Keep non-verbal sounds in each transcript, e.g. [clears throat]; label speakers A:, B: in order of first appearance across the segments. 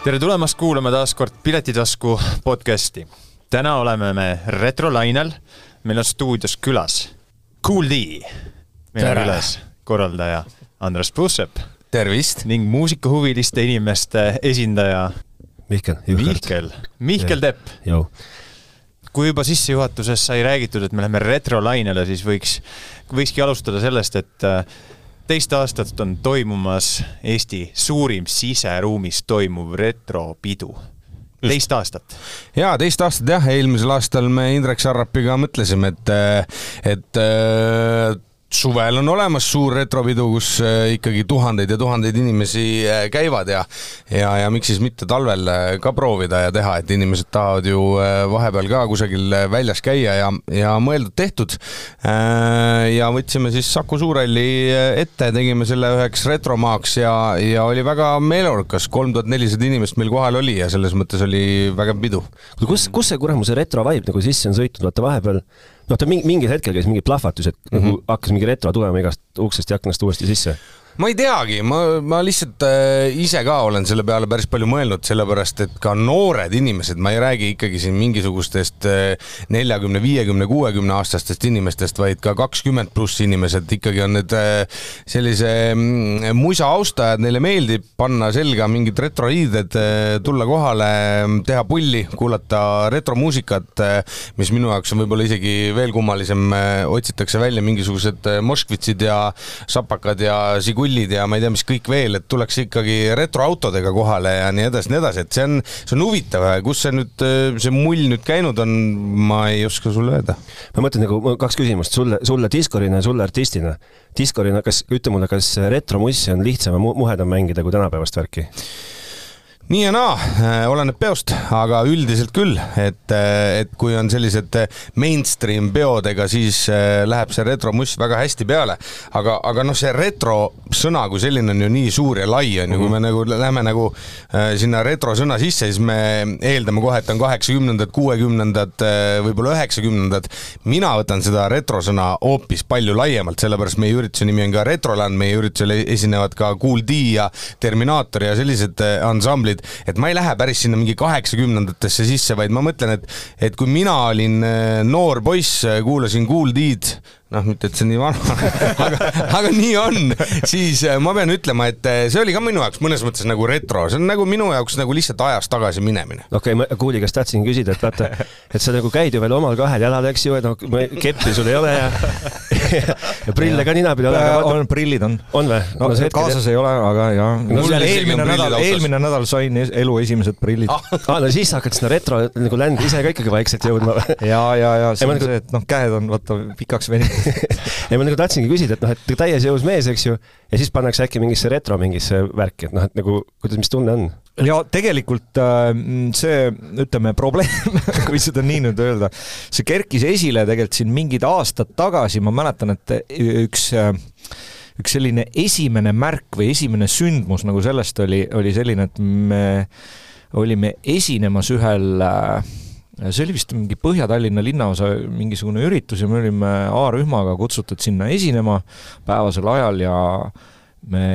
A: tere tulemast kuulama taas kord Piletitasku podcasti. täna oleme me retrolainel, meil on stuudios külas Cool D. meil on külas korraldaja Andres Pussep.
B: tervist!
A: ning muusikahuviliste inimeste esindaja
C: Mihkel,
A: Mihkel, Mihkel Tepp. kui juba sissejuhatuses sai räägitud, et me läheme retrolainele, siis võiks, võikski alustada sellest, et äh, teist aastat on toimumas Eesti suurim siseruumis toimuv retropidu. teist aastat.
B: jaa, teist aastat jah, eelmisel aastal me Indrek Sarrapiga mõtlesime, et, et suvel on olemas suur retropidu, kus äh, ikkagi tuhandeid ja tuhandeid inimesi äh, käivad ja ja, ja miks siis mitte talvel äh, ka proovida ja teha, et inimesed tahavad ju vahepeal ka kusagil väljas käia ja, ja mõeldud-tehtud. ja võtsime siis Saku Suurhalli ette, tegime selle üheks retromaaks ja, ja oli väga meeleolukas, kolm tuhat nelisada inimest meil kohal oli ja selles mõttes oli vägev pidu.
C: kus, kus see kuramuse retro vibe nagu sisse on sõitnud, vaata vahepeal noh, ta mingi, mingil hetkel käis mingi plahvatus, et mm -hmm. nagu hakkas mingi retro tulema igast uksest ja aknast uuesti sisse
B: ma ei teagi, ma, ma lihtsalt äh, ise ka olen selle peale päris palju mõelnud, sellepärast et ka noored inimesed, ma ei räägi ikkagi siin mingisugustest äh, neljakümne, viiekümne, kuuekümne aastastest inimestest, vaid ka kakskümmend pluss inimesed ikkagi on need äh, sellise mm, muisa austajad, neile meeldib panna selga mingid retroriided, tulla kohale, teha pulli, kuulata retromuusikat, mis minu jaoks on võib-olla isegi veel kummalisem, otsitakse välja mingisugused Moskvitsid ja sapakad ja sigu kullid ja ma ei tea, mis kõik veel, et tullakse ikkagi retroautodega kohale ja nii edasi, nii edasi, et see on, see on huvitav, kus see nüüd, see mull nüüd käinud on, ma ei oska sulle öelda.
C: ma mõtlen nagu kaks küsimust sulle, sulle diskorina ja sulle artistina. diskorina, kas, ütle mulle, kas retromussi on lihtsam ja muhedam mängida kui tänapäevast värki?
B: Nii ja naa, äh, oleneb peost, aga üldiselt küll, et, äh, et kui on sellised äh, mainstream peod, ega siis läheb see retromuss väga hästi peale. aga, aga noh, see retro sõna kui selline on ju nii suur ja lai on ju, kui me mhm. nagu läheme nagu sinna retro sõna sisse, siis me eeldame kohe, et on kaheksakümnendad, kuuekümnendad, võib-olla üheksakümnendad. mina võtan seda retro sõna hoopis palju laiemalt, sellepärast meie ürituse nimi on ka Retroland, meie üritusel esinevad ka Kool D ja Terminaator ja sellised ansamblid, et, et ma ei lähe päris sinna mingi kaheksakümnendatesse sisse, vaid ma mõtlen, et, et kui mina olin äh, noor poiss, äh, kuulasin Kool D-d, noh, mitte et see nii vana aga, aga nii on, siis äh, ma pean ütlema, et äh, see oli ka minu jaoks mõnes mõttes nagu retro, see on nagu minu jaoks nagu lihtsalt ajas tagasi minemine.
C: okei okay,, ma Kuuli käest tahtsin küsida, et vaata, et sa nagu käid ju veel omal kahel jalal, eks ju, et noh, keppi sul ei ole ja ja prille ka ninapidi ei ole.
D: on, prillid on.
C: on või?
D: no, no kaasas ei ole, aga jaa no,. eelmine nädal, eelmine nädal sain elu esimesed prillid
C: ah, ah, no siis hakkad sinna retro nagu ländi ise ka ikkagi vaikselt jõudma
D: ja, ja, ja see on nagu... see, et noh, käed on vaata pikaks veninud [laughs]
C: ei, ma nagu tahtsingi küsida, et noh, et täies jõus mees, eks ju, ja siis pannakse äkki mingisse retro mingisse värki, et noh, et nagu kuidas, mis tunne on?
D: ja tegelikult äh, see, ütleme, probleem [laughs] kui seda nii nüüd öelda, see kerkis esile tegelikult siin mingid aastad tagasi, ma mäletan, et üks äh, üks selline esimene märk või esimene sündmus nagu sellest oli, oli selline, et me olime esinemas ühel äh, see oli vist mingi Põhja-Tallinna linnaosa mingisugune üritus ja me olime A-rühmaga kutsutud sinna esinema päevasel ajal ja me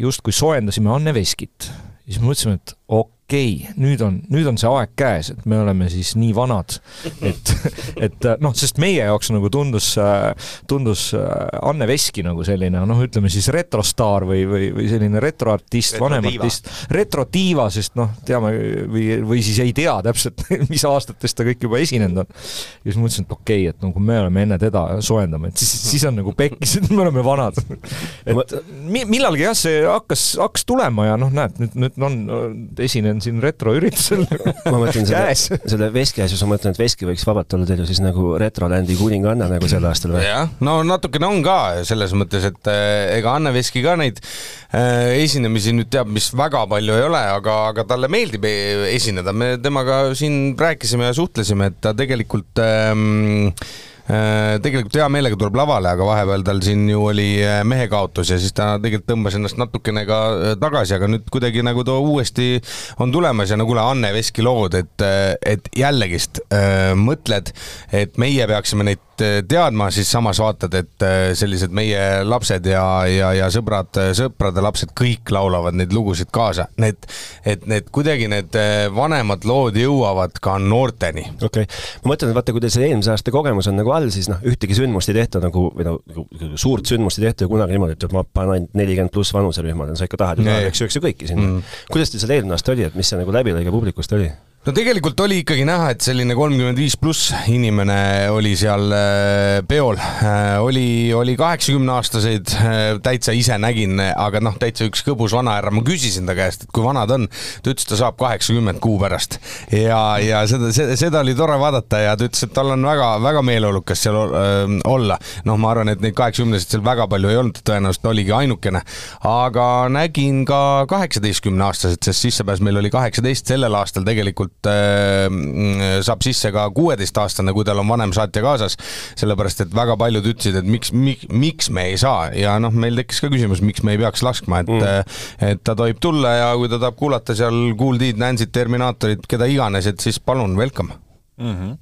D: justkui soojendasime Anne Veskit. siis mõtlesime, et okei okei okay,, nüüd on, nüüd on see aeg käes, et me oleme siis nii vanad, et, [laughs] et noh, sest meie jaoks nagu tundus, tundus Anne Veski nagu selline noh, ütleme siis retrostaar või, või, või selline retroartist, vanem artist, retrotiiva, sest noh, teame või, või siis ei tea täpselt, [laughs] mis aastatest ta kõik juba esinenud on. ja siis mõtlesin, et okei okay,, et no kui me oleme enne teda soojendama, et siis, siis on nagu pekkis, et me oleme vanad. et millalgi jah, see hakkas, hakkas tulema ja noh, näed, nüüd, nüüd on esinen olen siin retroüritusel.
C: Ma mõtlen selle, selle Veski asjus, ma mõtlen, et Veski võiks vabalt olla teil ju siis nagu Retrolandi kuninganna nagu sel aastal või?
B: jah, no natukene on ka selles mõttes, et äh, ega Anne Veski ka neid äh, esinemisi nüüd teab, mis väga palju ei ole, aga, aga talle meeldib esineda, me temaga siin rääkisime ja suhtlesime, et ta tegelikult ähm, tegelikult hea meelega tuleb lavale, aga vahepeal tal siin ju oli mehekaotus ja siis ta tegelikult tõmbas ennast natukene ka tagasi, aga nüüd kuidagi nagu ta uuesti on tulemas ja no kuule, Anne Veski lood, et, et jällegist äh, mõtled, et meie peaksime neid Äh, teadma, siis samas vaatad, et äh, sellised meie lapsed ja, ja, ja sõbrad, sõprade lapsed kõik laulavad neid lugusid kaasa. Need, et need kuidagi need äh, vanemad lood jõuavad ka noorteni.
C: okei okay., ma mõtlen, et vaata, kui teil see eelmise aasta kogemus on nagu all, siis noh, ühtegi sündmust ei tehta nagu, või no nagu suurt sündmust ei tehta ju kunagi niimoodi, et ma panen ainult nelikümmend pluss vanuserühmad, sa ikka tahad ju, ju, eks ju kõiki sinna. Mm.. kuidas teil seal eelmine aasta oli, et mis see nagu läbilõige publikust oli?
B: No tegelikult oli ikkagi näha, et selline kolmkümmend viis pluss inimene oli seal äh, peol. Äh, oli, oli kaheksakümneaastaseid, äh, täitsa ise nägin, aga noh, täitsa üks kõbus vanahärra, ma küsisin ta käest, et kui vana ta on. ta ütles, ta saab kaheksakümmend kuu pärast ja, ja seda, seda oli tore vaadata ja ta ütles, et tal on väga-väga meeleolukas seal olla. noh, ma arvan, et neid kaheksakümneseid seal väga palju ei olnud, tõenäoliselt oligi ainukene. aga nägin ka kaheksateistkümne aastaselt, sest sissepääs meil oli kaheksateist sellel aastal tegelikult tegelikult äh, saab sisse ka kuueteistaastane, kui tal on vanem saatja kaasas, sellepärast et väga paljud ütlesid, et miks, miks, miks me ei saa ja noh, meil tekkis ka küsimus, miks me ei peaks laskma, et mm. Äh, et ta tohib tulla ja kui ta tahab kuulata seal Kool Tiid, Nancy't, Terminaatorit, keda iganes, et siis palun, welcome mm.
A: -hmm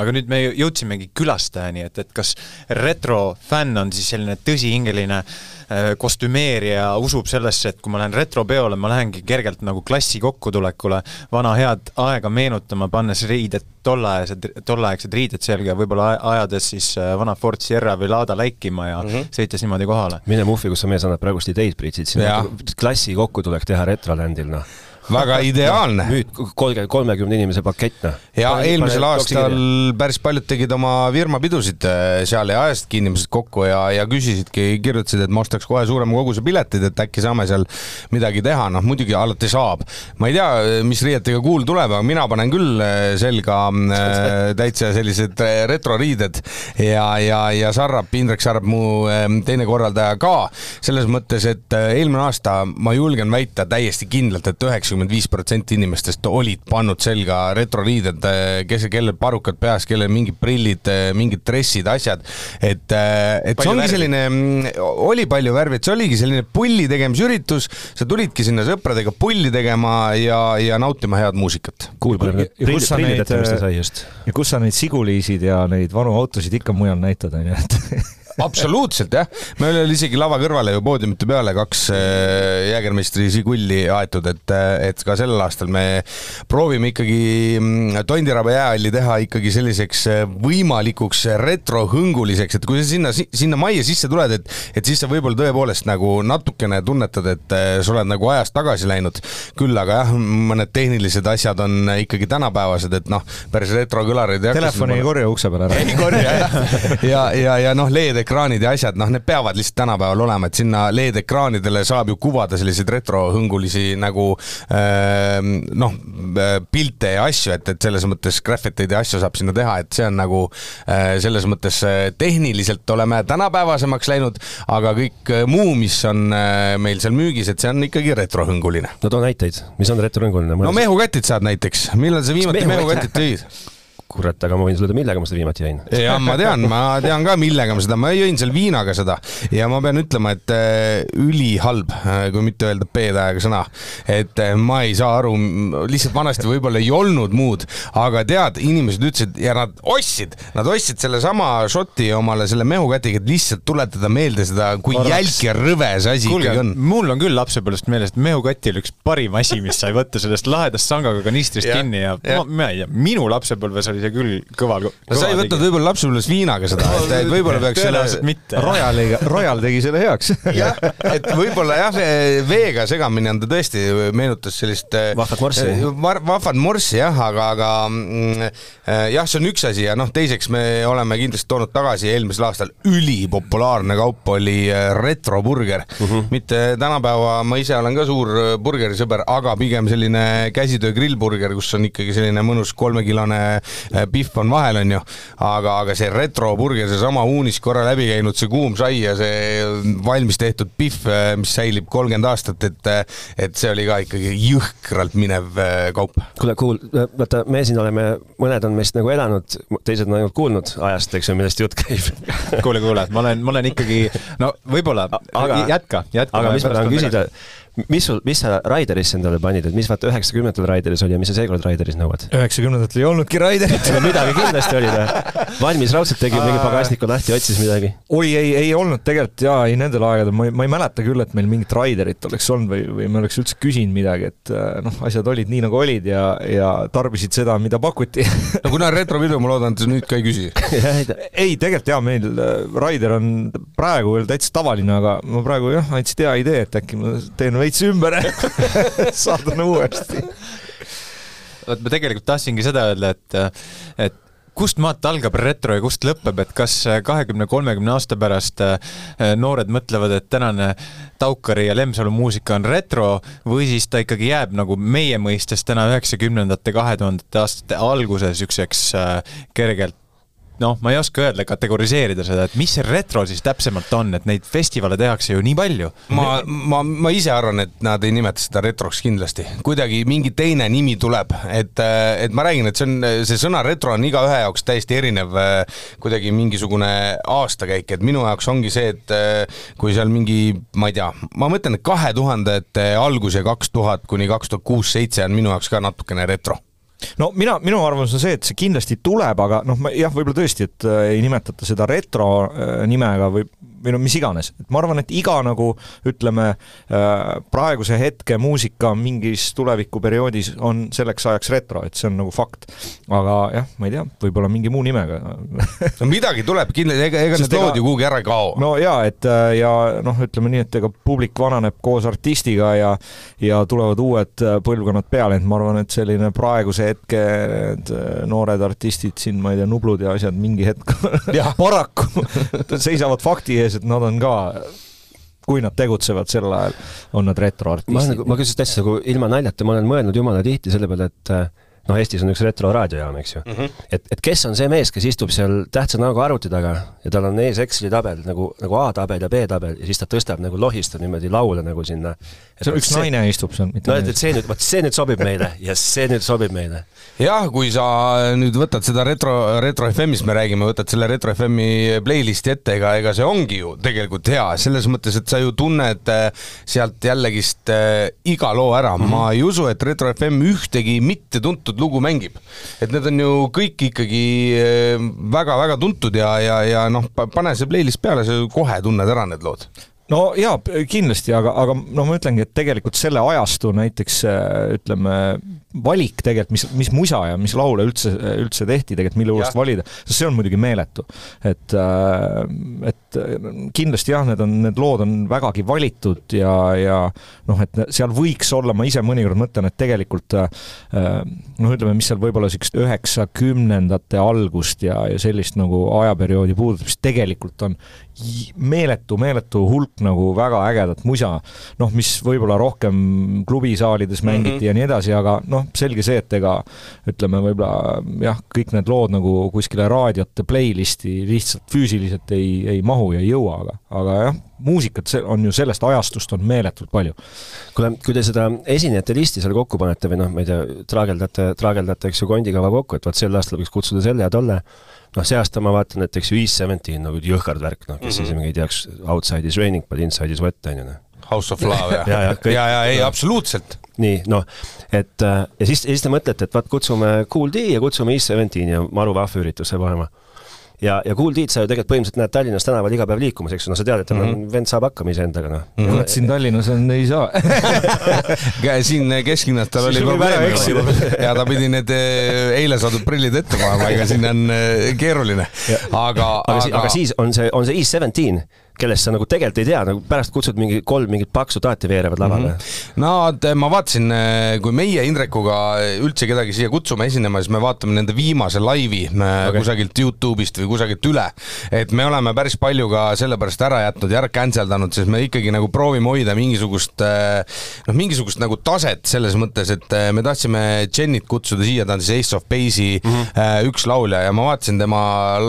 A: aga nüüd me jõudsimegi külastajani, et, et kas retrofänn on siis selline tõsihingeline äh, kostümeerija, usub sellesse, et kui ma lähen retropeole, ma lähengi kergelt nagu klassi kokkutulekule vana head aega meenutama, pannes riided tolleaegsed, tolleaegsed riided selga ja võib-olla ajades siis äh, vana Ford Sierra või Lada läikima ja mm -hmm. sõites niimoodi kohale.
C: mine Muffi, kus sa mees annad praegust ideid, Priit, siit klassi kokkutulek teha Retrolandil, noh
B: väga ideaalne.
C: nüüd kolmkümmend, kolmekümne inimese pakett, noh.
B: ja eelmisel aastal päris paljud tegid oma firmapidusid äh, seal ja ajasidki inimesed kokku ja, ja küsisidki, kirjutasid, et ma ostaks kohe suurema koguse piletid, et äkki saame seal midagi teha, noh muidugi alati saab. ma ei tea, mis riietega kuul tuleb, aga mina panen küll äh, selga äh, täitsa sellised retroriided ja, ja, ja Sarrap, Indrek Sarrap, mu teine korraldaja ka, selles mõttes, et eelmine aasta ma julgen väita täiesti kindlalt et, et üheksakümmend kaheksakümmend viis protsenti inimestest olid pannud selga retroriided, kes, kellel parukad peas, kellel mingid prillid, mingid dressid, asjad. et, et palju see ongi värvi. selline, oli palju värvi, et see oligi selline pulli tegemise üritus, sa tulidki sinna sõpradega pulli tegema ja, ja nautima head muusikat.
C: kuulge, kus sa neid,
D: ja kus sa neid siguliisid ja neid vanu autosid ikka mujal näitad, onju, et [laughs]
B: absoluutselt jah, meil oli isegi lava kõrvale ju poodiumite peale kaks äh, jäägermeistri Žigulli aetud, et, äh, et ka sellel aastal me proovime ikkagi mm, Tondiraba jäähalli teha ikkagi selliseks äh, võimalikuks retrohõnguliseks, et kui sa sinna, sinna majja sisse tuled, et, et siis sa võib-olla tõepoolest nagu natukene tunnetad, et sa oled nagu ajas tagasi läinud. küll aga jah, mõned tehnilised asjad on ikkagi tänapäevased, et noh, päris retrokõlareid
D: ei hakka. Telefoni ei korja ukse peale ära. [laughs]
B: ei korja jah, ja, ja, ja noh, LED LED-ekraanid ja asjad, noh, need peavad lihtsalt tänapäeval olema, et sinna LED-ekraanidele saab ju kuvada selliseid retrohõngulisi nagu äh, noh, pilte ja asju, et, et selles mõttes graffiteid ja asju saab sinna teha, et see on nagu äh, selles mõttes äh, tehniliselt oleme tänapäevasemaks läinud, aga kõik äh, muu, mis on äh, meil seal müügis, et see on ikkagi retrohõnguline.
C: no too näiteid, mis on retrohõnguline?
B: no mehukatid saad näiteks, millal sa viimati mehukatid tõid? [laughs]
C: kurat, aga ma võin sulle öelda, millega ma seda viimati jõin.
B: ja ma tean, ma tean ka, millega ma seda, ma jõin seal viinaga seda ja ma pean ütlema, et äh, ülihalb, äh, kui mitte öelda p-tähega sõna. et äh, ma ei saa aru, lihtsalt vanasti võib-olla ei olnud muud, aga tead, inimesed ütlesid ja nad ostsid, nad ostsid sellesama šoti omale selle mehukätiga, et lihtsalt tuletada meelde seda, kui jälk ja rõve see asi ikkagi on.
A: mul on küll lapsepõlvest meeles, et mehukati oli üks parim asi, mis sai võtta sellest lahedast sangaga kanistrist kinni ja, ja. ma, ma ei tea, minu lapsepõlves oli oli see küll kõva, kõva.
B: no sa ei võtnud võib-olla lapsepõlves viinaga seda, et, et võib-olla peaks
D: selle. Royaliga, Royal tegi selle heaks.
B: jah, et võib-olla jah, veega segamini on ta tõesti, meenutas sellist.
C: Eh, vahvat morssi. Eh,
B: vahvat morssi jah, aga, aga mm, eh, jah, see on üks asi ja noh, teiseks me oleme kindlasti toonud tagasi eelmisel aastal ülipopulaarne kaup oli retroburger mm. -hmm. mitte tänapäeva, ma ise olen ka suur burgerisõber, aga pigem selline käsitöö grillburger, kus on ikkagi selline mõnus kolmekilone Pihv on vahel, on ju, aga, aga see retroburger, seesama uunis korra läbi käinud, see kuum sai ja see valmis tehtud Pihv, mis säilib kolmkümmend aastat, et et see oli ka ikkagi jõhkralt minev kaup.
C: kuule, kuul-, vaata, me siin oleme, mõned on meist nagu elanud, teised on ainult kuulnud ajast, eks ju, millest jutt käib
A: kuule, kuule, ma olen, ma olen ikkagi, no võib-olla, jätka, jätka.
C: aga mis ma tahan küsida, mis sul, mis sa Raiderisse endale panid, et mis vaata üheksakümnendatel Raideris oli ja mis sa seekord Raideris nõuad?
D: üheksakümnendatel ei olnudki Raiderit
C: no [laughs] midagi kindlasti oli ta. valmis raudselt tegi mingi pagasniku lahti, otsis midagi.
D: oi, ei, ei olnud tegelikult jaa, ei nendel aegadel, ma ei, ma ei mäleta küll, et meil mingit Raiderit oleks olnud või, või me oleks üldse küsinud midagi, et äh, noh, asjad olid nii, nagu olid ja, ja tarbisid seda, mida pakuti [laughs]
B: no kuna retropidu, ma loodan, et sa nüüd ka ei küsi [laughs]
D: ei, tegelikult jaa, meil äh, Raider on praegu veel täitsa tavaline, aga ma praegu jah, andsid hea idee, et äkki ma teen veits ümber [laughs] saadan uuesti.
A: vot ma tegelikult tahtsingi seda öelda, et, et kust maalt algab retro ja kust lõpeb, et kas kahekümne, kolmekümne aasta pärast äh, noored mõtlevad, et tänane Taukari ja Lemsalu muusika on retro või siis ta ikkagi jääb nagu meie mõistes täna üheksakümnendate, kahe tuhandete aastate alguses niisuguseks äh, kergelt noh, ma ei oska öelda, kategoriseerida seda, et mis see retro siis täpsemalt on, et neid festivale tehakse ju nii palju.
B: ma, ma, ma ise arvan, et nad ei nimeta seda retroks kindlasti, kuidagi mingi teine nimi tuleb, et, et ma räägin, et see on, see sõna retro on igaühe jaoks täiesti erinev, kuidagi mingisugune aastakäik, et minu jaoks ongi see, et kui seal mingi, ma ei tea, ma mõtlen, et kahe tuhandete algus ja kaks tuhat kuni kaks tuhat kuus, seitse on minu jaoks ka natukene retro
D: no mina, minu arvamus on see, et see kindlasti tuleb, aga noh, jah, võib-olla tõesti, et äh, ei nimetata seda retro äh, nimega või või no mis iganes, et ma arvan, et iga nagu ütleme, äh, praeguse hetke muusika mingis tulevikuperioodis on selleks ajaks retro, et see on nagu fakt. aga jah, ma ei tea, võib-olla mingi muu nimega [laughs]
B: no midagi tuleb kindlasti, ega, ega need lood ju kuhugi ära ei kao.
D: no jaa, et äh, ja noh, ütleme nii, et ega publik vananeb koos artistiga ja ja tulevad uued äh, põlvkonnad peale, et ma arvan, et selline praeguse hetke need noored artistid siin, ma ei tea, Nublud ja asjad mingi hetk [laughs] paraku seisavad fakti ees, sees, et nad on ka kui nad tegutsevad sel ajal, on nad retroartistid.
C: ma nagu, ma küsin täitsa nagu ilma naljata, ma olen mõelnud jumala tihti selle peale, et noh, Eestis on üks retroraadiojaam, eks ju mm. -hmm. et, et kes on see mees, kes istub seal tähtsa näoga arvuti taga ja tal on ees Exceli tabel nagu, nagu A-tabel ja B-tabel ja siis ta tõstab nagu lohistab niimoodi laule nagu sinna.
D: see on üks see, naine istub seal,
C: mitte no, et, et see nüüd, vot see nüüd sobib meile ja see nüüd sobib meile.
B: jah, kui sa nüüd võtad seda retro, retro FM-ist me räägime, võtad selle retro FM-i playlist'i ette, ega, ega see ongi ju tegelikult hea, selles mõttes, et sa ju tunned äh, sealt jällegist äh, iga loo ära mm, -hmm. ma ei usu, et retro FM ühtegi mittetuntud lugu mängib. et need on ju kõik ikkagi väga-väga eh, tuntud ja, ja, ja noh, pane see playlist peale, sa kohe tunned ära need lood
D: no jaa, kindlasti, aga, aga noh, ma ütlengi, et tegelikult selle ajastu näiteks eh, ütleme, valik tegelikult, mis, mis musa ja mis laule üldse, üldse tehti tegelikult, mille juurest valida, see on muidugi meeletu. et, äh, et kindlasti jah, need on, need lood on vägagi valitud ja, ja noh, et seal võiks olla, ma ise mõnikord mõtlen, et tegelikult äh, noh, ütleme, mis seal võib-olla niisugust üheksakümnendate algust ja, ja sellist nagu ajaperioodi puudutab, siis tegelikult on meeletu, meeletu hulk nagu väga ägedat musa, noh, mis võib-olla rohkem klubisaalides mängiti mm -hmm. ja nii edasi, aga noh, noh, selge see, et ega ütleme, võib-olla jah, kõik need lood nagu kuskile raadiote playlist'i lihtsalt füüsiliselt ei, ei mahu ja ei jõua, aga, aga jah, muusikat on ju sellest ajastust on meeletult palju.
C: kuule, kui te seda esinejate listi seal kokku panete või noh, ma ei tea, traageldate, traageldate, eks ju, kondikava kokku, et vot sel aastal võiks kutsuda selle ja tolle, noh, see aasta ma vaatan, et eks ju East Seventeen nagu jõhkard värk, noh, kes mm -hmm. isegi ei teaks, outside is raining but inside is wet, on ju, noh.
B: House of Love, jah? [laughs] ja, ja, ja, ja ei, absoluutselt
C: nii, noh, et äh, ja siis, ja siis te mõtlete, et vaat kutsume Kool D ja kutsume East Seventeeni ja maru vahva üritus saab olema. Ja, ja Kool D-d sa ju tegelikult põhimõtteliselt näed Tallinnas tänaval iga päev liikumas, eks ju, no sa tead, et mm -hmm. vend saab hakkama iseendaga, noh.
D: Mm -hmm.. siin Tallinnas on, ei saa. [laughs]
B: Siin kesklinnas tal oli probleem [laughs] ja ta pidi need äh, eile saadud prillid ette panema, ega siin on äh, keeruline, aga
C: aga, aga, aga siis on see, on see East Seventeen kellest sa nagu tegelikult ei tea, nagu pärast kutsud mingi kolm mingit paksu taati veerevad lavale mm.
B: -hmm. no ma vaatasin, kui meie Indrekuga üldse kedagi siia kutsume esinema, siis me vaatame nende viimase laivi okay. kusagilt Youtube'ist või kusagilt üle. et me oleme päris palju ka sellepärast ära jätnud ja ära cancel danud, sest me ikkagi nagu proovime hoida mingisugust noh, mingisugust nagu taset selles mõttes, et me tahtsime Jenit kutsuda siia, ta on siis Ace of Base'i mm -hmm. üks laulja ja ma vaatasin tema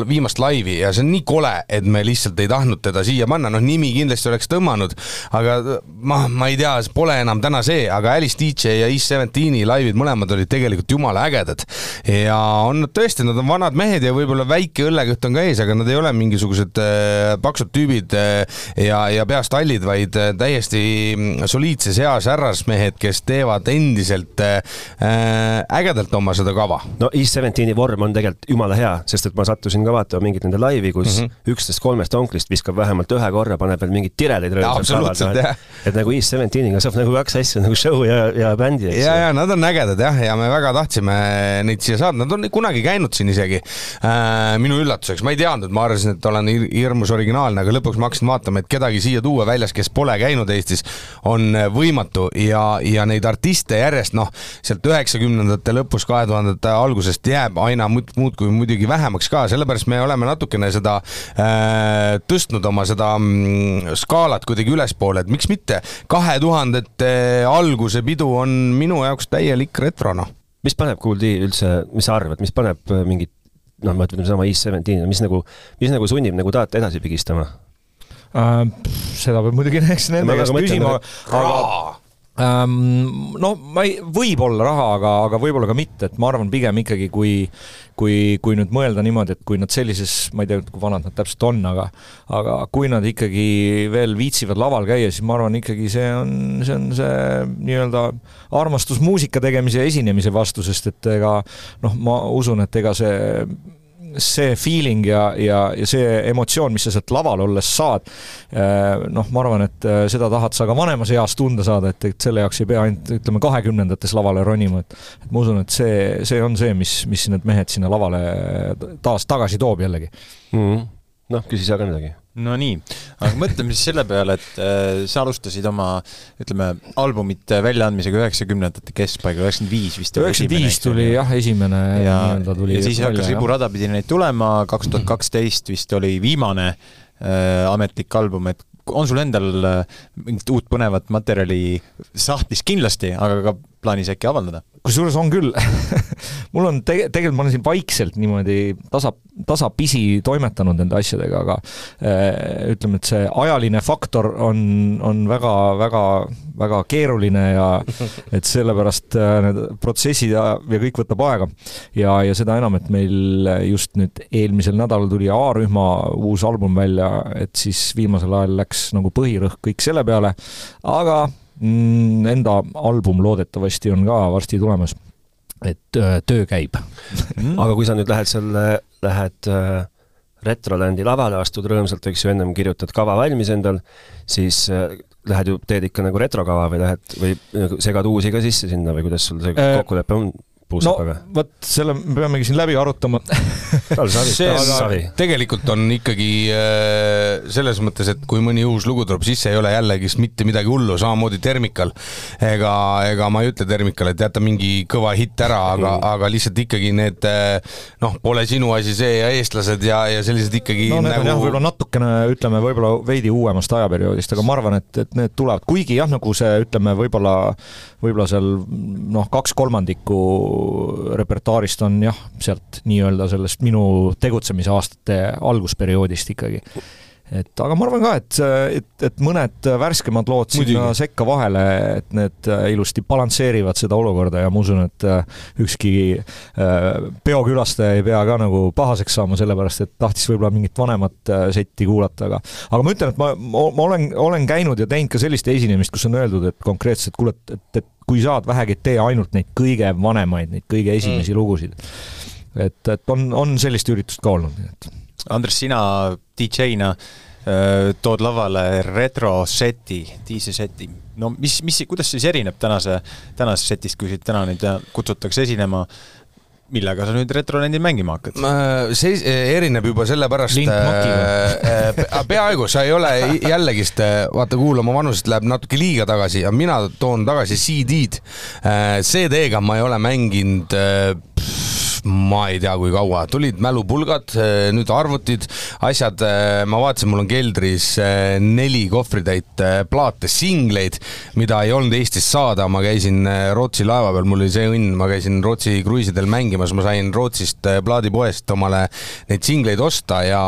B: viimast laivi ja see on nii kole, et me lihtsalt ei tahtnud teda siia panna, noh nimi kindlasti oleks tõmmanud, aga ma, ma ei tea, pole enam täna see, aga Alice DJ ja East Seventeeni laivid mõlemad olid tegelikult jumala ägedad. ja on nad tõesti, nad on vanad mehed ja võib-olla väike õllekütt on ka ees, aga nad ei ole mingisugused äh, paksud tüübid äh, ja, ja peast hallid, vaid äh, täiesti mm, soliidses eas härrasmehed, kes teevad endiselt äh, ägedalt oma seda kava.
C: no East Seventeeni vorm on tegelikult jumala hea, sest et ma sattusin ka vaatama mingit nende laivi, kus üksteist mm -hmm. kolmest onklist viskab vähemalt ühe korra, paneb veel mingeid tiredaid
B: röövsalt
C: lavale. et nagu East Seventeeniga saab nagu kaks asja nagu show ja, ja bändi,
B: eks. ja, ja nad on ägedad jah, ja me väga tahtsime neid siia saada, nad on kunagi käinud siin isegi äh,. minu üllatuseks, ma ei teadnud, ma arvasin, et olen hirmus originaalne, aga lõpuks ma hakkasin vaatama, et kedagi siia tuua väljas, kes pole käinud Eestis, on võimatu ja, ja neid artiste järjest noh, sealt üheksakümnendate lõpus, kahe tuhandete algusest jääb aina muudkui muidugi vähemaks ka, sellepärast me oleme natukene seda äh, tõstnud oma seda mm, skaalat kuidagi ülespoole, et miks mitte. kahe tuhandete alguse pidu on minu jaoks täielik retro, noh.
C: mis paneb Kool-D üldse, mis sa arvad, mis paneb äh, mingit noh, ma ütlen sama East Seventeen, mis nagu, mis nagu sunnib nagu taat edasi pigistama
D: uh,? seda peab muidugi [laughs] eks nende käest küsima, aga no ma ei, võib-olla raha, aga, aga võib-olla ka mitte, et ma arvan pigem ikkagi, kui kui, kui nüüd mõelda niimoodi, et kui nad sellises, ma ei tea, kui vanad nad täpselt on, aga aga kui nad ikkagi veel viitsivad laval käia, siis ma arvan ikkagi see on, see on see nii-öelda armastus muusika tegemise ja esinemise vastu, sest et ega noh, ma usun, et ega see see feeling ja, ja, ja see emotsioon, mis sa sealt laval olles saad, eh, noh, ma arvan, et eh, seda tahad sa ka vanemas eas tunda saada, et, et selle jaoks ei pea ainult ütleme, kahekümnendates lavale ronima, et et ma usun, et see, see on see, mis, mis need mehed sinna lavale taas tagasi toob jällegi
C: mm. -hmm. noh, küsi sa ka midagi
A: no nii, aga mõtleme siis selle peale, et äh, sa alustasid oma, ütleme, albumite väljaandmisega üheksakümnendate keskpaigal, üheksakümmend viis vist.
D: üheksakümmend viis tuli jah, esimene
A: ja, ja siis hakkas riburada pidi neid tulema, kaks tuhat kaksteist vist oli viimane äh, ametlik album, et on sul endal äh, mingit uut põnevat materjali sahtlis kindlasti, aga ka plaanis äkki avaldada?
D: kusjuures on küll [laughs] mul on tege-, tegelikult ma olen siin vaikselt niimoodi tasa, tasapisi toimetanud nende asjadega, aga äh, ütleme, et see ajaline faktor on, on väga, väga, väga keeruline ja [laughs] et sellepärast äh, need protsessid ja, ja kõik võtab aega. ja, ja seda enam, et meil just nüüd eelmisel nädalal tuli A-rühma uus album välja, et siis viimasel ajal läks nagu põhirõhk kõik selle peale, aga enda album loodetavasti on ka varsti tulemas. et äh, töö käib
C: mm.. aga kui sa nüüd lähed selle, lähed äh, Retrolandi lavale, astud rõõmsalt, eks ju, ennem kirjutad kava valmis endal, siis äh, lähed ju, teed ikka nagu retrokava või lähed või nagu segad uusi ka sisse sinna või kuidas sul see äh, kokkulepe on? Puusapaga
D: no,? vot selle me peamegi siin läbi arutama [laughs]
B: see tegelikult on ikkagi äh, selles mõttes, et kui mõni uus lugu tuleb sisse, ei ole jällegist mitte midagi hullu, samamoodi Termikal. ega, ega ma ei ütle Termikale, et jäta mingi kõva hitt ära, aga mm., aga lihtsalt ikkagi need äh, noh, pole sinu asi see ja eestlased ja, ja sellised ikkagi
D: no need nagu... on jah, võib-olla natukene ütleme, võib-olla veidi uuemast ajaperioodist, aga ma arvan, et, et need tulevad, kuigi jah, nagu see ütleme, võib-olla võib-olla seal noh, kaks kolmandikku repertuaarist on jah, sealt nii-öelda sellest minu tegutsemisaastate algusperioodist ikkagi et aga ma arvan ka, et, et, et mõned värskemad lood Muidugi. sinna sekka vahele, et need ilusti balansseerivad seda olukorda ja ma usun, et ükski äh, peokülastaja ei pea ka nagu pahaseks saama, sellepärast et tahtis võib-olla mingit vanemat äh, setti kuulata, aga aga ma ütlen, et ma, ma olen, olen käinud ja teinud ka sellist esinemist, kus on öeldud, et konkreetselt kuule, et, et kui saad vähegi, tee ainult neid kõige vanemaid, neid kõige esimesi mm. lugusid. et, et on, on sellist üritust ka olnud, nii et
A: Andres, sina DJ-na äh, tood lavale retroseti, DJ seti. no mis, mis, kuidas siis erineb tänase, tänasest setist, kui siit täna nüüd kutsutakse esinema? millega sa nüüd retrolendil mängima hakkad?
B: see erineb juba sellepärast, peaaegu, sa ei ole jällegist, vaata kuula, oma vanusest läheb natuke liiga tagasi ja mina toon tagasi CD-d. CD-ga ma ei ole mänginud ma ei tea, kui kaua, tulid mälupulgad, eh, nüüd arvutid, asjad, eh, ma vaatasin, mul on keldris eh, neli kohvritäit plaate, singleid, mida ei olnud Eestis saada, ma käisin Rootsi laeva peal, mul oli see õnn, ma käisin Rootsi kruiisidel mängimas, ma sain Rootsist plaadipoest omale neid singleid osta ja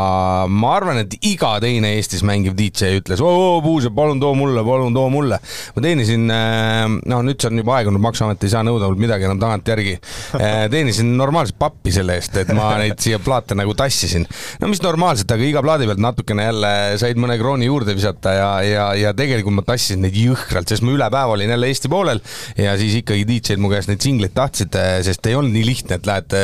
B: ma arvan, et iga teine Eestis mängiv DJ ütles, oo, Puusep, palun too mulle, palun too mulle. ma teenisin, no nüüd see on juba aegunud, Maksuamet ei saa nõuda mult midagi enam tagantjärgi, teenisin normaalselt normaalselt pappi selle eest, et ma neid siia plaate nagu tassisin. no mis normaalselt, aga iga plaadi pealt natukene jälle said mõne krooni juurde visata ja, ja, ja tegelikult ma tassisin neid jõhkralt, sest ma üle päeva olin jälle Eesti poolel ja siis ikkagi DJ-d mu käest neid singleid tahtsid, sest ei olnud nii lihtne, et lähed,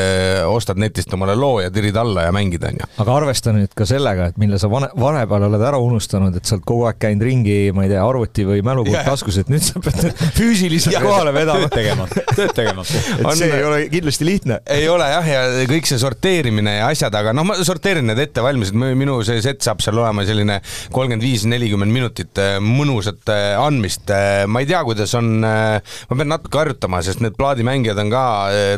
B: ostad netist omale loo ja tirid alla ja mängid, onju.
D: aga arvesta nüüd ka sellega, et mille sa vane, vahepeal oled ära unustanud, et sa oled kogu aeg käinud ringi, ma ei tea, arvuti või mälupult taskus, et nüüd sa pead [laughs] füüsiliselt kohale vedama.
A: tööd tegema, tööd tegema. [laughs]
D: et see ei ole kindlasti lihtne.
B: ei ole jah, ja kõik see sorteerimine ja asjad, aga noh, ma sorteerin need ette valmis, et minu see set saab seal olema selline kolmkümmend viis, nelikümmend minutit äh, mõnusat äh, andmist. Äh, ma ei tea, kuidas on, ma pean natuke harjutama, sest need plaadimängijad on ka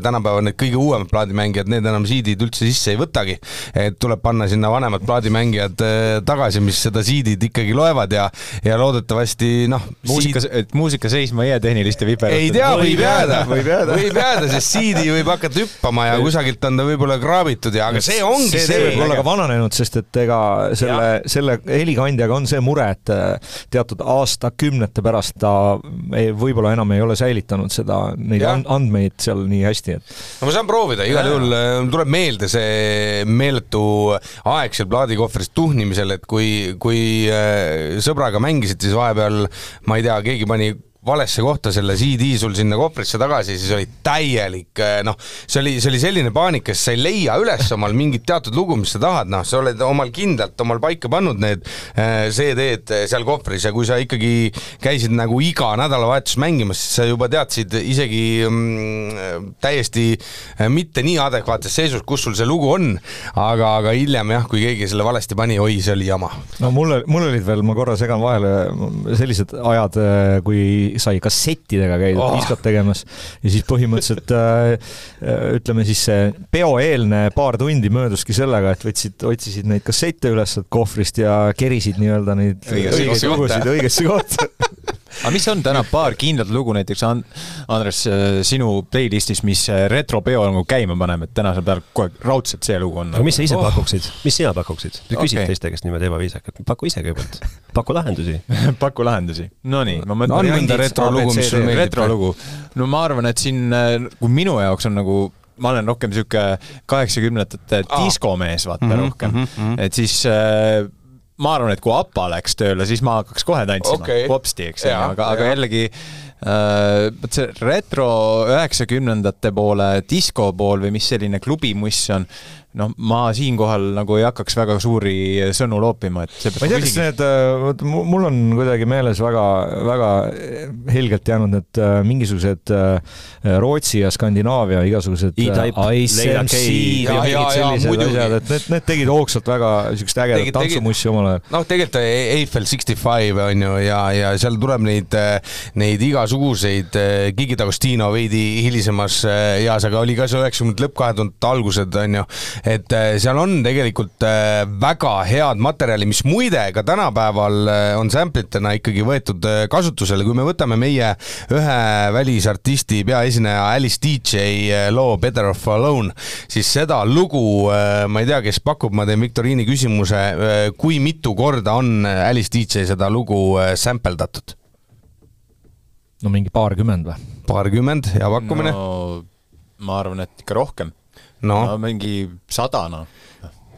B: tänapäeval need kõige uuemad plaadimängijad, need enam CD-d üldse sisse ei võtagi. et tuleb panna sinna vanemad plaadimängijad tagasi, mis seda CD-d ikkagi loevad ja, ja loodetavasti noh.
A: muusika, et muusika seisma ei jää tehniliste viperate.
B: ei tea, võib jääda, võib jääda, sest CD võib hakata hüppama ja kusagilt on ta võib-olla kraabitud ja, aga see ongi
D: see. see võib olla ka vananenud, sest et ega selle, selle helikandjaga on see mure, et äh, teatud aastakümnete pärast ta võib-olla enam ei ole säilitanud seda, neid ja. andmeid seal nii hästi, et.
B: no ma saan proovida, igal juhul äh, tuleb meelde see meeletu aeg seal plaadikohvris tuhnimisel, et kui, kui äh, sõbraga mängisid, siis vahepeal ma ei tea, keegi pani valesse kohta selle CD sul sinna kohvrisse tagasi, siis oli täielik eh, noh, see oli, see oli selline paanika, sest sa ei leia üles omal mingit teatud lugu, mis sa tahad, noh, sa oled omal kindlalt omal paika pannud need äh, CD-d seal kohvris ja kui sa ikkagi käisid nagu iga nädalavahetus mängimas, siis sa juba teadsid isegi mm, täiesti äh, mitte nii adekvaatses seisus, kus sul see lugu on, aga, aga hiljem jah, kui keegi selle valesti pani, oi, see oli jama.
D: no mul, mul olid veel, ma korra segan vahele, sellised ajad, kui sai kassettidega käidud oh. diskat tegemas. Ja siis põhimõtteliselt äh, ütleme siis see peoeelne paar tundi mööduski sellega, et võtsid, otsisid neid kassette üles kohvrist ja kerisid nii-öelda neid õigeid lugusid õigesse kohta
A: aga mis on täna paar kindlat lugu näiteks Andres äh, sinu playlist'is, mis äh, retropeo nagu käima paneb, et tänasel päeval aeg raudselt see lugu on.
C: aga mis sa ise oh. pakuksid, mis sina pakuksid? sa küsid okay. teiste käest niimoodi ebaviisakalt, paku ise kõigepealt, paku lahendusi [laughs]
A: paku lahendusi, nonii, ma mõtlen.
B: on mõnda retrolugu, mis sulle meeldib?
A: retrolugu, no ma arvan, et siin, äh, kui minu jaoks on nagu ma olen rohkem sihuke kaheksakümnendate diskomees, vaata mm -hmm, rohkem mm, -hmm. et siis äh, ma arvan, et kui APA läks tööle, siis ma hakkaks kohe tantsima okay., popsti, eks ju, aga, aga jällegi vot see retro üheksakümnendate poole, disko pool või mis selline klubimuss on, noh, ma siinkohal nagu ei hakkaks väga suuri sõnu loopima, et
D: ma ei tea, kas need, vot mul on kuidagi meeles väga, väga helgelt jäänud need äh, mingisugused äh, Rootsi ja Skandinaavia igasugused ICMC ja mingid sellised asjad, et need, need tegid hoogsalt väga niisugust ägedat tantsumussi omal ajal.
B: noh, tegelikult Eiffel Sixty Five on ju ja, ja seal tuleb neid, neid igasuguseid, Gigi D'Agostino veidi hilisemas eas, aga oli ka see üheksakümnendate lõpp, kahe tuhandete algused on ju et äh, seal on tegelikult äh, väga head materjali, mis muide ka tänapäeval äh, on sample itena ikkagi võetud kasutusele, kui me võtame meie ühe välisartisti peaesineja Alice DJ loo Better Off Alone, siis seda lugu, ma ei tea, kes pakub, ma teen viktoriini küsimuse, kui mitu korda on Alice DJ seda lugu sample datud?
D: No mingi paarkümmend või?
B: paarkümmend, hea pakkumine
A: no,. ma arvan, et ikka rohkem
B: no,
A: no mingi sada, noh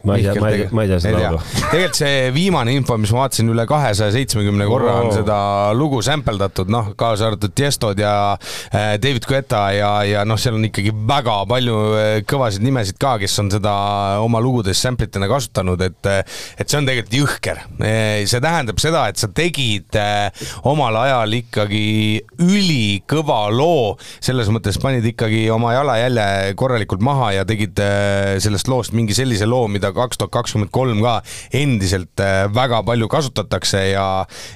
C: ma ei tea, ma ei, ma ei tea seda laulu.
B: tegelikult see viimane info, mis ma vaatasin, üle kahesaja seitsmekümne korra on seda lugu sampledatud, noh, kaasa arvatud Tiestod ja äh, David Guetta ja, ja noh, seal on ikkagi väga palju äh, kõvasid nimesid ka, kes on seda oma lugudes sample itena kasutanud, et et see on tegelikult jõhker. see tähendab seda, et sa tegid omal ajal ikkagi ülikõva loo, selles mõttes panid ikkagi oma jalajälje korralikult maha ja tegid sellest loost mingi sellise loo, mida kaks tuhat kakskümmend kolm ka endiselt äh, väga palju kasutatakse ja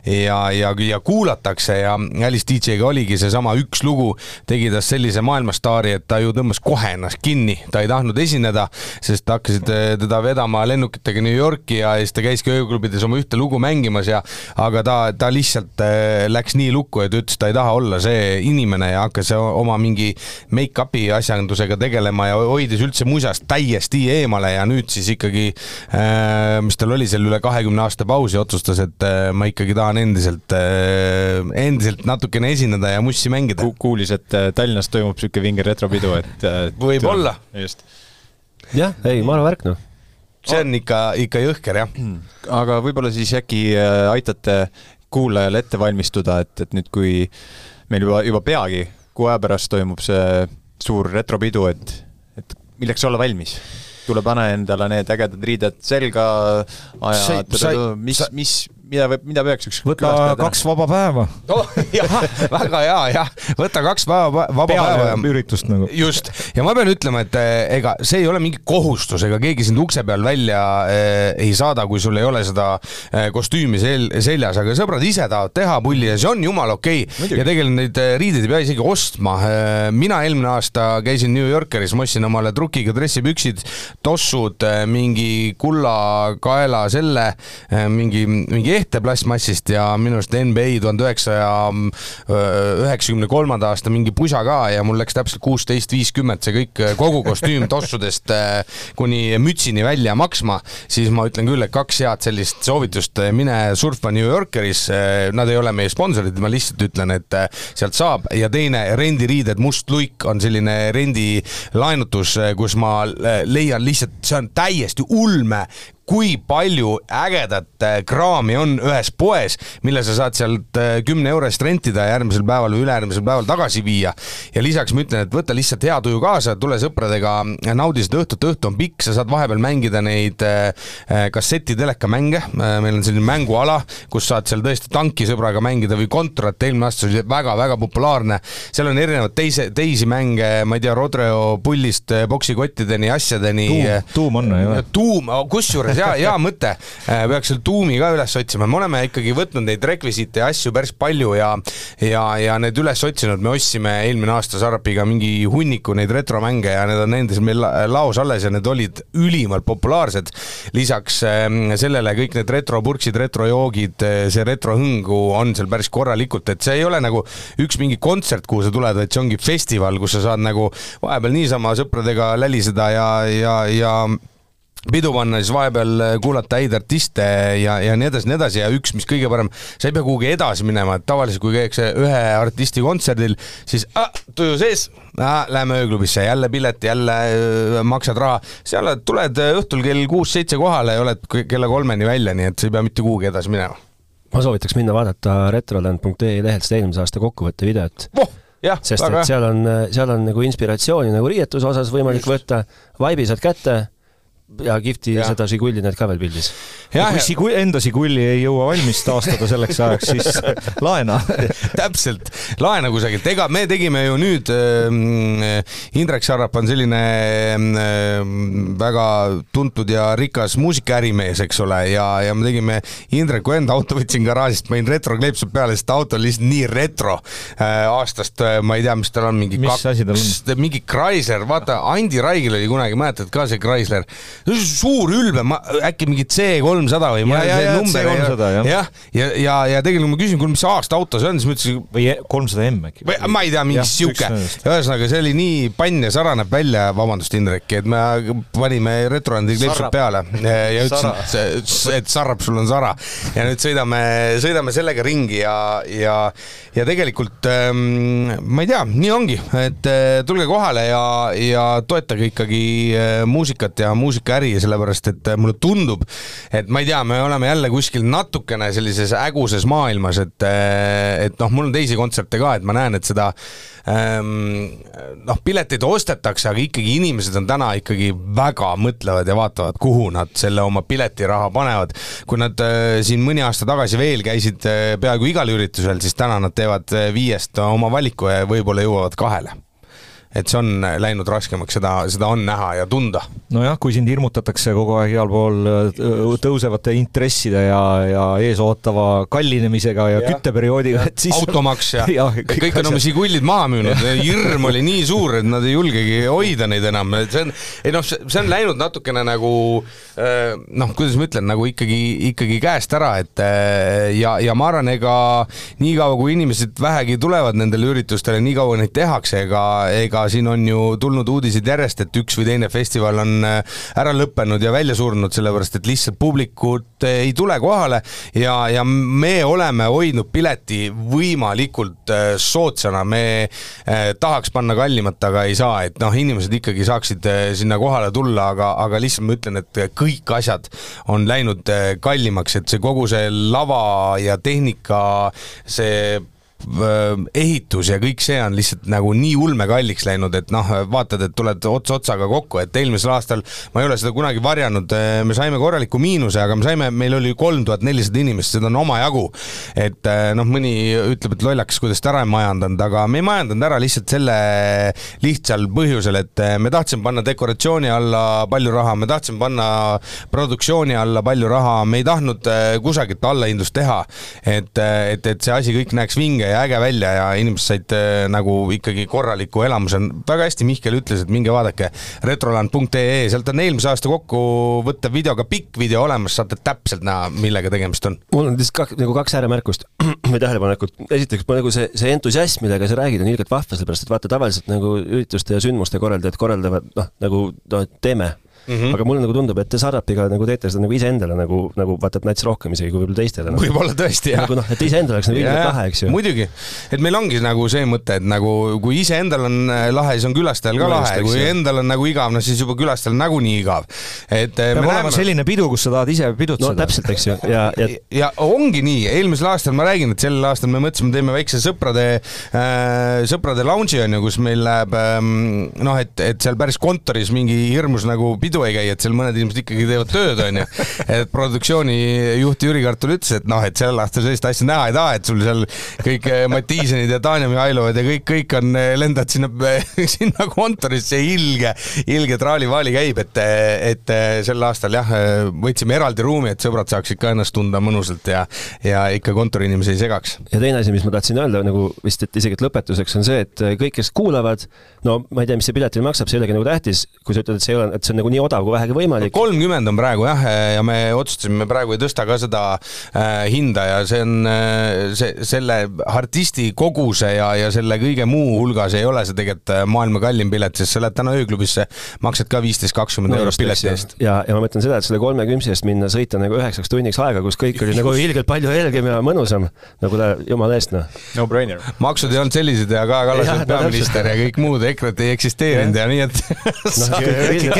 B: ja, ja, ja kuulatakse ja Alice DJ-ga oligi seesama üks lugu, tegi tast sellise maailmastaari, et ta ju tõmbas kohe ennast kinni, ta ei tahtnud esineda, sest hakkasid äh, teda vedama lennukitega New Yorki ja siis ta käiski ööklubides oma ühte lugu mängimas ja aga ta, ta lihtsalt äh, läks nii lukku, et ütles, ta ei taha olla see inimene ja hakkas oma mingi make-up'i asjandusega tegelema ja hoidis üldse musast täiesti eemale ja nüüd siis ikkagi, äh, mis tal oli seal üle kahekümne aasta pausi, otsustas, et äh, ma ikkagi tahan endiselt, äh, endiselt natukene esineda ja mussi mängida Ku.
A: kuulis, et Tallinnas toimub niisugune vinge retropidu, et
B: võib-olla.
A: just.
C: jah, ei, ma arvan, värk noh
B: see on ikka, ikka jõhker jah.
A: aga võib-olla siis äkki aitate kuulajale ette valmistuda, et, et nüüd, kui meil juba, juba peagi kuu aja pärast toimub see suur retropidu, et, et milleks olla valmis? Tule pane endale need ägedad riided selga, aja, mis, mis, mida, mida peaks üks
D: võta kaks vaba päeva
B: oh,. [laughs] jah, väga hea, jah, võta kaks vaba, vaba Peale päeva.
D: üritust nagu.
B: just, ja ma pean ütlema, et eh, ega see ei ole mingi kohustus, ega keegi sind ukse peal välja eh, ei saada, kui sul ei ole seda eh, kostüümi sel-, seljas, aga sõbrad ise tahavad teha pulli ja see on jumala okei okay. ja tegelikult neid eh, riideid ei pea isegi ostma. Eh, mina eelmine aasta käisin New Yorkeris, ma ostsin omale trukiga dressipüksid, tossud, mingi kulla kaela selle, mingi, mingi tehte plastmassist ja minu arust NBA tuhande üheksasaja üheksakümne kolmanda aasta mingi pusa ka ja mul läks täpselt kuusteist viiskümmend see kõik, kogu kostüüm [laughs] tossudest kuni mütsini välja maksma, siis ma ütlen küll, et kaks head sellist soovitust, mine surfa New Yorkeris, nad ei ole meie sponsorid, ma lihtsalt ütlen, et sealt saab. Ja teine, rendiriided Must luik on selline rendilaenutus, kus ma leian lihtsalt, see on täiesti ulme kui palju ägedat äh, kraami on ühes poes, mille sa saad sealt äh, kümne euro eest rentida ja järgmisel päeval või ülejärgmisel päeval tagasi viia. ja lisaks ma ütlen, et võta lihtsalt hea tuju kaasa, tule sõpradega, naudi seda õhtut, õhtu on pikk, sa saad vahepeal mängida neid äh, kasseti-telekamänge, meil on selline mänguala, kus saad seal tõesti tanki sõbraga mängida või kontrat, eelmine aasta oli väga-väga populaarne, seal on erinevaid teise, teisi mänge, ma ei tea, Rodreo pullist poksikottideni, asjadeni.
D: tuum, tuum on ju.
B: tuum, kusjuures hea, hea mõte, äh, peaks selle tuumi ka üles otsima, me oleme ikkagi võtnud neid rekvisiite ja asju päris palju ja ja, ja need üles otsinud, me ostsime eelmine aasta Sarpiga mingi hunniku neid retromänge ja need on endiselt meil laos alles ja need olid ülimalt populaarsed. lisaks ähm, sellele kõik need retropurksid, retrojoogid, äh, see retrohõngu on seal päris korralikult, et see ei ole nagu üks mingi kontsert, kuhu sa tuled, vaid see ongi festival, kus sa saad nagu vahepeal niisama sõpradega läliseda ja, ja, ja pidu panna, siis vahepeal äh, kuulata häid artiste ja, ja nii edasi, nii edasi. Ja üks, mis kõige parem, sa ei pea kuhugi edasi minema, et tavaliselt kui käiakse ühe artisti kontserdil, siis ah, tuju sees. Ah,, lähme ööklubisse, jälle pilet, jälle äh, maksad raha, seal tuled äh, õhtul kell kuus-seitse kohale ja oled kella kolmeni välja, nii et sa ei pea mitte kuhugi edasi minema.
C: ma soovitaks minna vaadata retroland.ee lehelt seda eelmise aasta kokkuvõtte videot.
B: Oh! jah,
C: sest et seal on, seal on nagu inspiratsiooni nagu riietuse osas võimalik Just. võtta, vaibi saad kätte ja kihvti ja. seda Žiguli need ka veel pildis.
D: ja kui Žigu-, enda Žiguli ei jõua valmis taastada selleks ajaks, siis [laughs] laena. [laughs]
B: Täpselt, laena kusagilt, ega me tegime ju nüüd äh,, Indrek Sarrap on selline äh, väga tuntud ja rikas muusikaärimees, eks ole, ja, ja me tegime Indreku enda auto, võtsin garaažist, panin retrokleepsud peale, sest auto on lihtsalt nii retro. Äh, aastast, äh, ma ei tea, mis tal on, mingi
D: mis kaks,
B: mingi Chrysler, vaata, Andi Raigil oli kunagi, mäletad ka see Chrysler suur ülbe, ma äkki mingi C kolmsada või
D: ma ei tea, number
B: jah, ja, ja, ja, ja tegelikult ma küsin, kuule, mis aasta auto see on, siis ma ütlesin.
D: või kolmsada M äkki.
B: või ma ei tea, mingi sihuke. ühesõnaga, see oli nii pann ja sara näeb välja, vabandust, Indrek, et me panime retrolandi kleepsud peale ja ütlesin, et sarrab, sul on sara. ja nüüd sõidame, sõidame sellega ringi ja, ja, ja tegelikult ähm, ma ei tea, nii ongi, et äh, tulge kohale ja, ja toetage ikkagi äh, muusikat ja muusika ikka äri, sellepärast et mulle tundub, et ma ei tea, me oleme jälle kuskil natukene sellises äguses maailmas, et et noh, mul on teisi kontserte ka, et ma näen, et seda ähm, noh, pileteid ostetakse, aga ikkagi inimesed on täna ikkagi väga mõtlevad ja vaatavad, kuhu nad selle oma piletiraha panevad. kui nad äh, siin mõni aasta tagasi veel käisid äh, peaaegu igal üritusel, siis täna nad teevad äh, viiest oma valiku ja võib-olla jõuavad kahele et see on läinud raskemaks, seda, seda on näha ja tunda.
D: nojah, kui sind hirmutatakse kogu aeg igal pool äh, tõusevate intresside ja, ja eesootava kallinemisega ja, ja kütteperioodiga,
B: et siis automaks ja, [laughs] ja kõik, kõik on oma sigullid maha müünud, hirm oli nii suur, et nad ei julgegi hoida neid enam, et see on, ei noh, see on läinud natukene nagu äh, noh, kuidas ma ütlen, nagu ikkagi, ikkagi käest ära, et äh, ja, ja ma arvan, ega niikaua, kui inimesed vähegi tulevad nendele üritustele, niikaua neid tehakse, ega, ega ega siin on ju tulnud uudiseid järjest, et üks või teine festival on äh, ära lõppenud ja välja surnud, sellepärast et lihtsalt publikut ei tule kohale. Ja, ja me oleme hoidnud pileti võimalikult äh, soodsana, me äh, tahaks panna kallimat, aga ei saa, et noh, inimesed ikkagi saaksid sinna kohale tulla, aga, aga lihtsalt ma ütlen, et kõik asjad on läinud kallimaks, et see kogu see lava ja tehnika, see Äh, ehitus ja kõik see on lihtsalt nagu nii ulmekalliks läinud, et noh, vaatad, et tuled ots otsaga kokku, et eelmisel aastal ma ei ole seda kunagi varjanud, äh, me saime korraliku miinuse, aga me saime, meil oli kolm tuhat nelisada inimest, seda on omajagu. et äh, noh, mõni ütleb, et lollakas, kuidas ta ära ei majandanud, aga me ei majandanud ära lihtsalt selle lihtsal põhjusel, et me tahtsime panna dekoratsiooni alla palju raha, me tahtsime panna produktsiooni alla palju raha, me ei tahtnud kusagilt allahindlust teha. et, et, et see asi kõik näeks vinge ja äge välja ja inimesed said äh, nagu ikkagi korraliku elamuse. väga hästi Mihkel ütles, et minge vaadake retroland.ee, sealt on eelmise aasta kokkuvõttev video, ka pikk video olemas, saate täpselt näha, millega tegemist on.
C: mul on lihtsalt kak, nagu kaks ääremärkust [clears throat] või tähelepanekut. esiteks, ma nagu see, see entusiasm, millega sa räägid, on ilgelt vahva, sellepärast et vaata, tavaliselt nagu ürituste ja sündmuste korraldajad korraldavad noh, nagu no teeme mm. -hmm. aga mulle nagu tundub, et te Sardapiga nagu teete seda nagu iseendale nagu, nagu vaata, et nats rohkem isegi kui võib-olla teistele nagu..
B: võib-olla tõesti, jah.
C: nagu noh, et iseendal oleks nagu ilgelt lahe, eks ju.
B: muidugi, et meil ongi nagu see mõte, et nagu kui iseendal on äh, lahe, siis on külastajal ka lahe, kui endal on nagu igav, no siis juba külastajal nagunii igav. et äh,
D: peab olema näeme... selline pidu, kus sa tahad ise pidutseda.
C: no täpselt, eks ju, ja,
B: ja ja ongi nii, eelmisel aastal ma räägin, et sellel aastal me mõtlesime, teeme väikse sõprade äh,, sõprade lounge'i on ju, kus meil läheb ähm, noh, et, et seal päris kontoris mingi hirmus nagu pidu ei käi, et seal mõned inimesed ikkagi teevad tööd, onju. et produktsioonijuht Jüri Kartul ütles, et noh, et sel aastal sellist asja näha ei taha, et sul seal kõik eh, Mattiisenid ja Tanja Mihhailovad ja kõik, kõik on, eh, lendad sinna, [laughs] sinna kontorisse, ilge, ilge traali-vaali käib, et, et eh, sel aastal jah, võtsime eraldi ruumi, et sõbrad saaksid ka ennast tunda mõnusalt ja, ja ikka kontoriinimesi ei segaks.
C: ja teine asi, mis ma tahtsin öelda nagu vist, et isegi et lõpetuseks on see, et kõik, kes kuulavad, no ma ei tea, mis see piletil maksab, see ei olegi nagu tähtis, kui sa ütled, et see ei ole, et see on nagu nii odav kui vähegi võimalik.
B: kolmkümmend on praegu jah, ja me otsustasime praegu ei tõsta ka seda äh, hinda ja see on äh, see, selle artisti koguse ja, ja selle kõige muu hulgas ei ole see tegelikult äh, maailma kallim pilet, sest sa lähed täna ööklubisse, maksad ka viisteist, kakskümmend no, eurot pileti eest.
C: ja, ja ma mõtlen seda, et selle kolme kümsi eest minna sõita nagu üheksaks tunniks aega, kus kõik oli nagu ilgelt palju helgem ja mõnusam, nagu ta jumala eest noh.
A: no-brainer.
B: maksud ei olnud sellised ja Kaja Kallas oli peaminister ja kõik muud EKRE-t ei eksisteerinud ja nii et
D: no,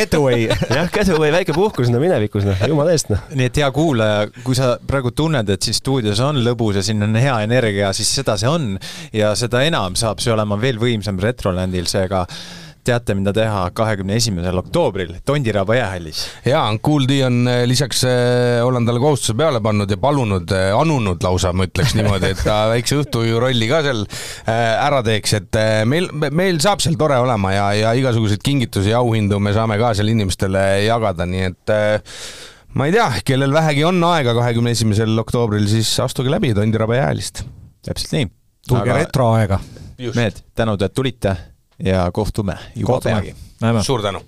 D: [laughs] getaway
C: jah, [laughs] getaway, väike puhkus no minevikus noh, jumala eest noh.
A: nii et hea kuulaja, kui sa praegu tunned, et siin stuudios on lõbus ja siin on hea energia, siis seda see on ja seda enam saab see olema veel võimsam Retrolandil, seega teate, mida teha kahekümne esimesel oktoobril Tondiraba jäähallis.
B: ja, Kool D on äh, lisaks äh,, olen talle kohustuse peale pannud ja palunud äh,, anunud lausa, ma ütleks niimoodi, et ta [laughs] väikse õhtujuhi rolli ka seal äh, ära teeks, et äh, meil, meil saab seal tore olema ja, ja igasuguseid kingitusi ja auhindu me saame ka seal inimestele jagada, nii et äh, ma ei tea, kellel vähegi on aega kahekümne esimesel oktoobril, siis astuge läbi Tondiraba jäähalist.
A: täpselt nii.
D: tulge Aga... retroaega.
A: mehed, tänud, et tulite ja kohtume juba peagi.
B: suur tänu